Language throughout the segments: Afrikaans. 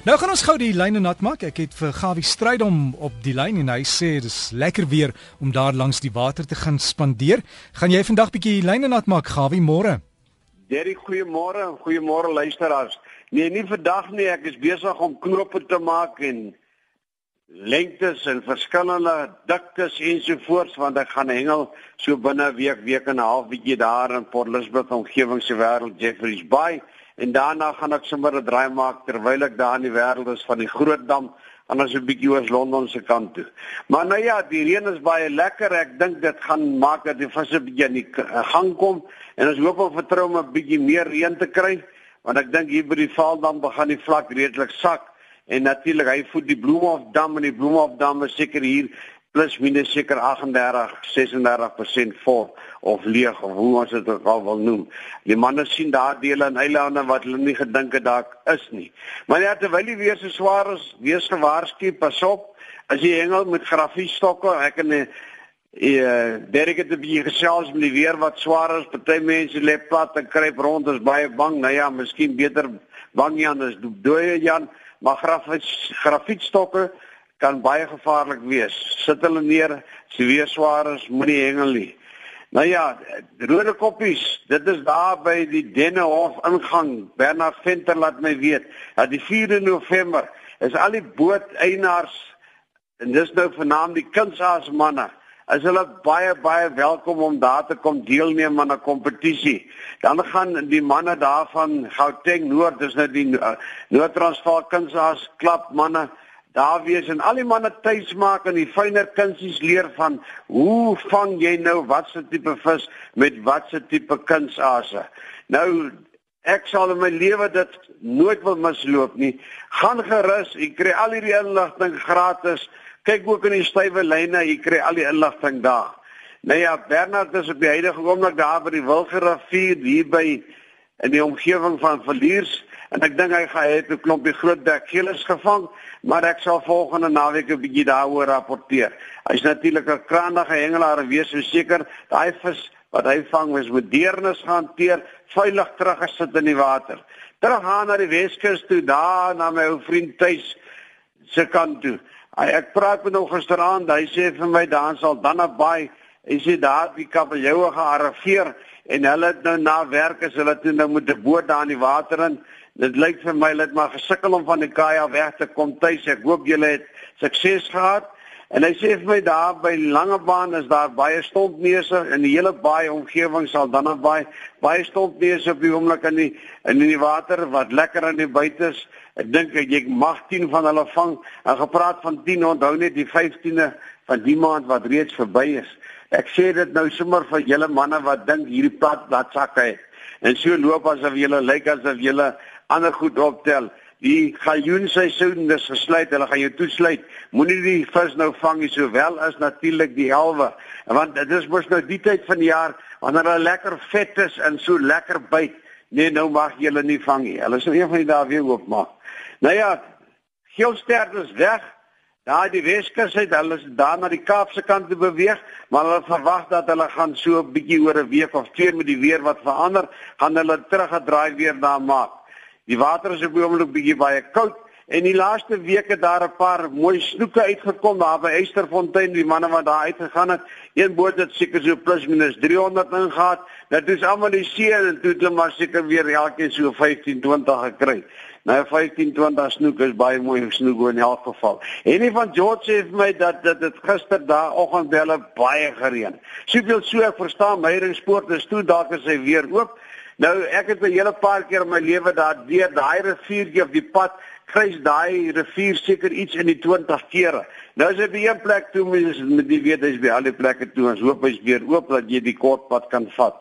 Nou gaan ons gou die lyne nat maak. Ek het vir Gawie Strydom op die lyn en hy sê dis lekker weer om daar langs die water te gaan spandeer. Gaan jy vandag bietjie lyne nat maak, Gawie, môre? Derry, goeiemôre en goeiemôre luisteraars. Nee, nie vandag nie. Ek is besig om knope te maak en lengtes en verskillende diktes ensovoorts want ek gaan hengel so binne 'n week, week en 'n half bietjie daar in Port Elizabeth omgewing se wêreld Jeffreys Bay en daarna gaan ek sommer 'n draai maak terwyl ek daar in die wêreld is van die Groot Dam en as 'n bietjie oor Londen se kant toe. Maar nou ja, die reën is baie lekker. Ek dink dit gaan maak dat die visse bietjie in die gang kom en ons hoop op vertrou om 'n bietjie meer reën te kry want ek dink hier by die Vaaldam begin die vlak redelik sak en natuurlik hy voed die Bloemhof dam en die Bloemhof dam is seker hier plus minus seker 38 36% vol of leeg of hoe ons dit ook al wil noem. Die manne sien daar dele in eilande wat hulle nie gedink het daar is nie. Maar ja, terwyl die weer so swaar is, wees gewaarsku, pas op as jy hengel met grafiestokke, ek en Ja, Derek het die gesels met die weer wat swaar is. Party mense lê plat en kruip rond, is baie bang. Nou ja, miskien beter bang Jan as dooie Jan, maar grafietstokke kan baie gevaarlik wees. Sit hulle neer, as die weer swaar is, moenie hengel nie. Nou ja, rode koppies, dit is daar by die Dennehof ingang. Bernard Venter laat my weet dat die 4de November is al die booteienaars en dis nou vernaam die kunsaasmanne is hulle baie baie welkom om daar te kom deelneem aan 'n kompetisie. Dan gaan die manne daarvan Gauteng Noord, dis nou die uh, Noord-Transvaal kunsaas klap manne daar wees en al die manne tuis maak en die fynere kunsies leer van hoe vang jy nou watse tipe vis met watse tipe kunsase. Nou ek sal in my lewe dit nooit wil misloop nie. Gaan gerus, jy kry al hierdie inligting gratis. Kyk ook in die stywe lyne, jy kry al die inligting daar. Nou ja, Bernard is op die huidige oomblik daar by die Wilgerivier hier by in die omgewing van Verliers en ek dink hy gaan het 'n klompie groot dekgeelers gevang, maar ek sal volgende naweek 'n bietjie daaroor rapporteer. Hy's natuurlik 'n krangige hengelaar en wees seker daai vis wat hy vang is met deernis gehanteer, veilig teruggesit in die water. Terug gaan na die Weskus toe, daar na my ou vriend tuis se kant toe. Hy ek praat met hom gisteraand, hy sê vir my dan sal dan naby Hy sê daar die kabeljoue gearriveer en hulle het nou na werk as hulle toe nou met 'n boot daar in die water in Dit lyk vir my hulle het maar gesukkel om van die kaai af weg te kom tuis. Ek hoop julle het sukses gehad. En hy sê vir my daar by Langebaan is daar baie stompneuse in die hele baai omgewing sal dan nog baie baie stompneuse op die oomblik in die in die water wat lekker in die buite is. Ek dink jy mag 10 van hulle vang. En gepraat van 10, onthou net die 15de van die maand wat reeds verby is. Ek sê dit nou sommer vir julle manne wat dink hierdie pad wat sakke het. En so loop asof julle lyk asof julle ander goed optel. Die galjoenseisoen is gesluit. Hulle gaan jou toesluit. Moenie die vis nou vang nie sowel as natuurlik die helwe. Want dit is mos nou die tyd van die jaar wanneer hulle lekker vet is en so lekker byt. Nee, nou mag jy hulle nie vang nie. Hulle sal een van die dae weer oopmaak. Nou ja, geelstert is weg. Daar die Weskus uit, hulle is daar na die Kaapse kant te beweeg, maar hulle verwag dat hulle gaan so 'n bietjie oor 'n week of twee met die weer wat verander, gaan hulle teruggedraai weer na maak. Die water is op die oomblik bietjie baie koud en die laaste weke daar 'n paar mooi snoeke uitgekom daar by Eysterfontein, die manne wat daar uitgegaan het. Een boot het seker so plus minus 300 ingehaat. Dit is almal die see en toe het hulle maar seker weer elkeen so 15 20 gekry. Nou 15 20 snoek is baie mooi snoek in elk geval. En een van George sê vir my dat dit dit gister daai oggend hulle baie gereën. Soveel so ek verstaan Meyerspoort is toe dalk as hy weer oop. Nou ek het 'n hele paar keer in my lewe daar deur daai riviertjie op die pad kruis daai rivier seker iets in die 20 kere. Nou is dit by een plek toe mens met die weet hy's by al die plekke toe ons hoop hy's weer oop dat jy die kort pad kan vat.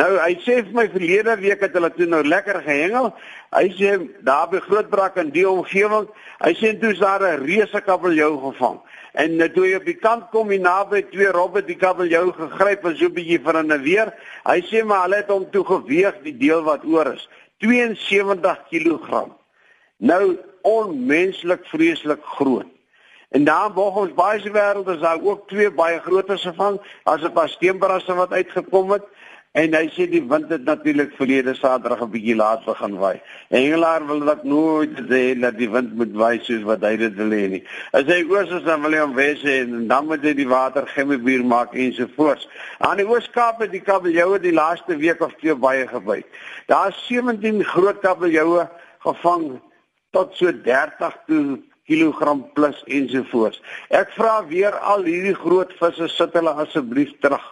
Nou hy sê vir my verlede week het hulle toe nou lekker gehengel. Hy sê daar by Grootbrak in die omgewing, hy sê toe is daar 'n reuse kabeljou gevang. En nou toe jy op die kant kom hier naby twee robbe die kabeljou gegryp en so 'n bietjie vir 'n weer. Hy sê maar hulle het hom toe geweeg die deel wat oor is. 72 kg. Nou onmenslik vreeslik groot. En daar word ons baie se wêreld is daar ook twee baie grootes gevang as 'n paar steenbrasse wat uitgekom het. En hy sê die wind het natuurlik verlede Saterdag 'n bietjie laat begin waai. Engelaar wil dat nooit sê dat die wind moet waai soos wat hy dit wil hê nie. As hy oos is dan wil hy hom wes en dan moet hy die water gemmebuur maak en so voort. Aan die Oos-Kaap het die kabeljoue die laaste week of twee baie gebyt. Daar is 17 groot kabeljoue gevang tot so 30 toe kilogram plus ensovoorts. Ek vra weer al hierdie groot visse sit hulle asseblief terug.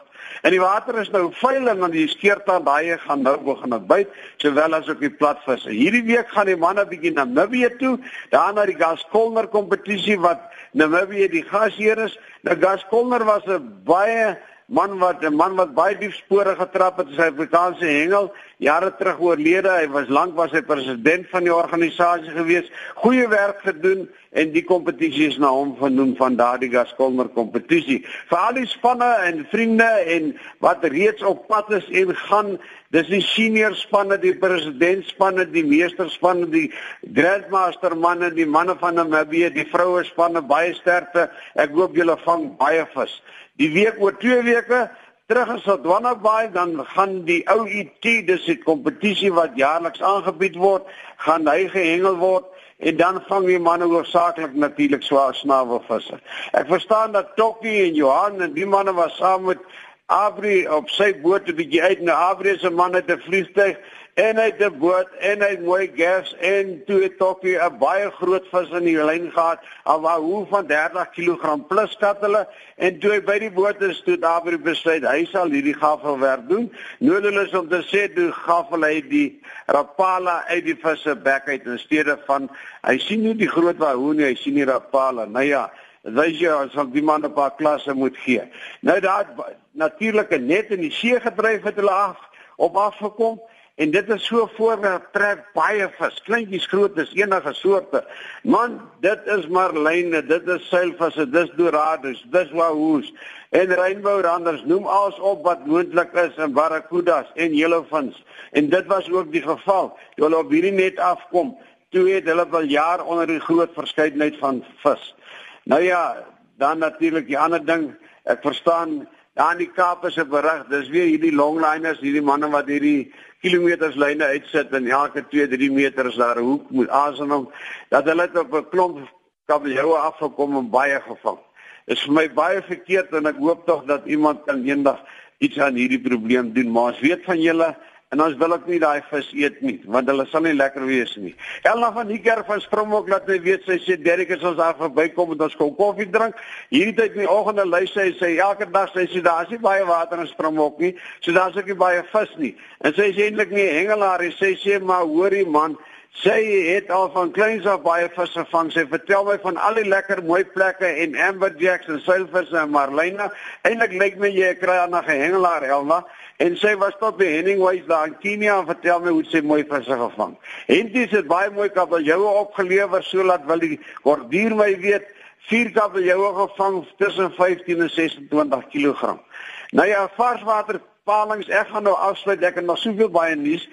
En die water is nou vuil en dan die skeertand daai gaan nou begin byt sowel as ook die platvisse. Hierdie week gaan die manne bietjie na Namibië toe, daar na die Gaskolner kompetisie wat Namibië die gasheer is. Nou Gaskolner was 'n baie man wat 'n man wat baie diep spore getrap het in sy Afrikaanse hengel jare terug oorlede. Hy was lank was hy president van die organisasie gewees. Goeie werk gedoen en die kompetisie is na hom genoem van daardie Gaskolmer kompetisie vir al die spanne en vriende en wat reeds op pad is en gaan dis die senior spanne die president spanne die meester spanne die grandmaster manne die manne van Namibië die vroue spanne baie sterkte. Ek hoop julle vang baie vis. Die week oor 2 weke terug in Sodwana Bay dan gaan die ou IT e dis die kompetisie wat jaarliks aangebied word, gaan hy gehengel word en dan vang die manne hoofsaaklik natuurlik swaar snavelvisse. Ek verstaan dat Tokkie en Johan en die manne was saam met Abri op sy boot 'n bietjie uit. Na Abri se manne te vliegtyg en hy het 'n boot en hy het mooi gas en toe het Tokkie 'n baie groot vis in die lyn gehad. Al waar hoe van 30 kg plus skat hulle en toe hy by die boot is toe Abri besluit hy sal hierdie gafelwerk doen. Nodig is om te sê toe gafel hy die rapala uit die visse bek uit in steede van hy sien nie die groot wahoo nie hy sien die rapala. Nou ja wys jy as van die man 'n paar klasse moet gee. Nou daar natuurlike net in die see gedryf het hulle af op afgekom en dit is so voorgetrek baie vis, kleintjies groot is enige soorte. Man, dit is marline, dit is seilvisse, dis dorados, dis wahoos en rainbow randers, noem alles op wat moontlik is en barracudas en yellowfins. En dit was ook die geval. Toe hulle op hierdie net afkom, toe het hulle wel jaar onder die groot verskeidenheid van vis. Nou ja, dan natuurlik die ander ding, ek verstaan daar in die Kaap is 'n berig, dis weer hierdie longliners, hierdie manne wat hierdie kilometers lyne uitsit en elke 2-3 meter is daar 'n hoek moet asemom dat hulle op 'n klomp kabeljoue afgekom en baie gevang. Dit is my baie verkeerd en ek hoop tog dat iemand kan eendag iets aan hierdie probleem doen, maar ons weet van julle En ons wil ook nie daai vis eet nie, want hulle sal nie lekker wees nie. Elna van die kerk van Springbok laat my weet sy sê Derek is ons daar verbykom en ons kom koffie drink. Hierdie tyd in die oggende lui sy sê elke dag sy sê daar is nie baie water in Springbok nie, so daar's ook nie baie vis nie. En sy sê eintlik nie hengelaar, sy sê maar hoorie man, Sy het al van kleins af baie vis gevang. Sy vertel my van al die lekker mooi plekke en amberjacks en seilvisse en marline. Eindelik lyk my jy kry aan 'n gehengelaar, Elna. En sy was tot by Henningways daar in Kenia en vertel my hoe sy mooi visse gevang. Henties het baie mooi kabeljoue opgelewer sodat wil die kordier my weet vier kabeljoue gevang tussen 15 en 26 kg. Nou ja, varswater palings ek gaan nou afsluit ek het nog soveel baie nuus.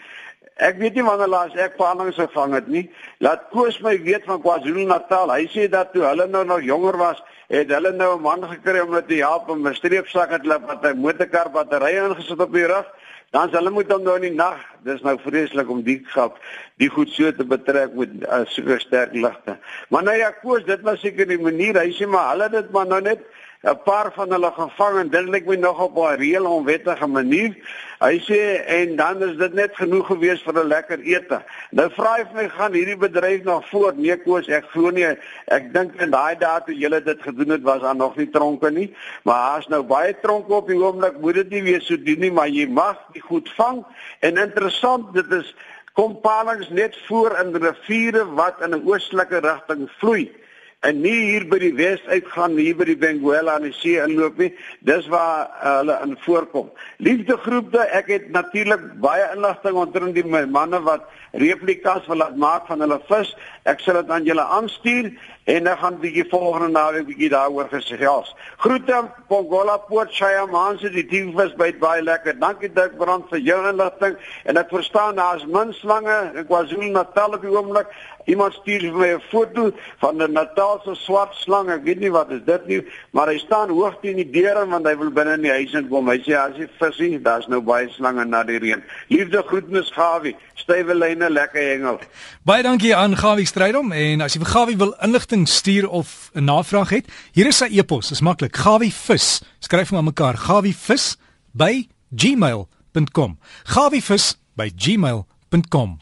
Ek weet nie wanneer laas ek palings gevang het nie. Laat Koos my weet van KwaZulu-Natal. Hy sê dat toe hulle nou nog jonger was, het hulle nou 'n man gekry om te help om 'n streepsak te loop wat 'n motorkar batterye ingesit op die rug. Dan hulle moet hom nou in die nag. Dis nou vreeslik om die gap die goed so te betrek met uh, so sterk ligte. Maar nou ja, Koos, dit was seker die manier. Hy sê maar hulle dit maar nou net 'n paar van hulle gevang en dit lyk my nog op 'n reël onwettige manier. Hy sê en dan is dit net genoeg gewees vir 'n lekker ete. Nou vra hy vir my gaan hierdie bedryf nog voort? Nee Koos, ek glo nie. Ek dink in daai dae toe julle dit gedoen het was daar nog nie tronke nie, maar daar's nou baie tronke op die oomblik. Moet dit nie weer so doen nie, maar jy mag die goed vang. En interessant, dit is kompalings net voor in riviere wat in 'n oostelike rigting vloei en nie hier by die wes uitgaan hier by die Benguela aan die see inloop nie. Dis waar uh, hulle in voorkom. Liefdegroepe ek het natuurlik baie inligting onder die manne wat replikas wil laat maak van hulle vis. Ek sal dit aan julle aanstuur en dan gaan bietjie volgende naweek bietjie daaroor gesels. Groete Pongola Port Shayaman se die team was baie lekker. Dankie Dirk Brand vir jou inligting en ek verstaan daar's min slange in KwaZulu-Natal op die oomblik. Iemand stuur vir my 'n foto van 'n Natalse swart slang. Ek weet nie wat is dit nie, maar hy staan hoog teen die deure want hy wil binne in die huis inkom. Hy sê as jy visie, daar's nou baie slange na die reën. Liefde groetnis Gawie. Stywe lyne lekker hengel. Baie dankie aan Gawie Strydom en as jy vir Gawie wil inligting stuur of 'n navraag het, hier is sy e-pos. Dis maklik. Gawie vis. Skryf hom aan mekaar. Gawie vis by gmail.com. Gawie vis by gmail.com.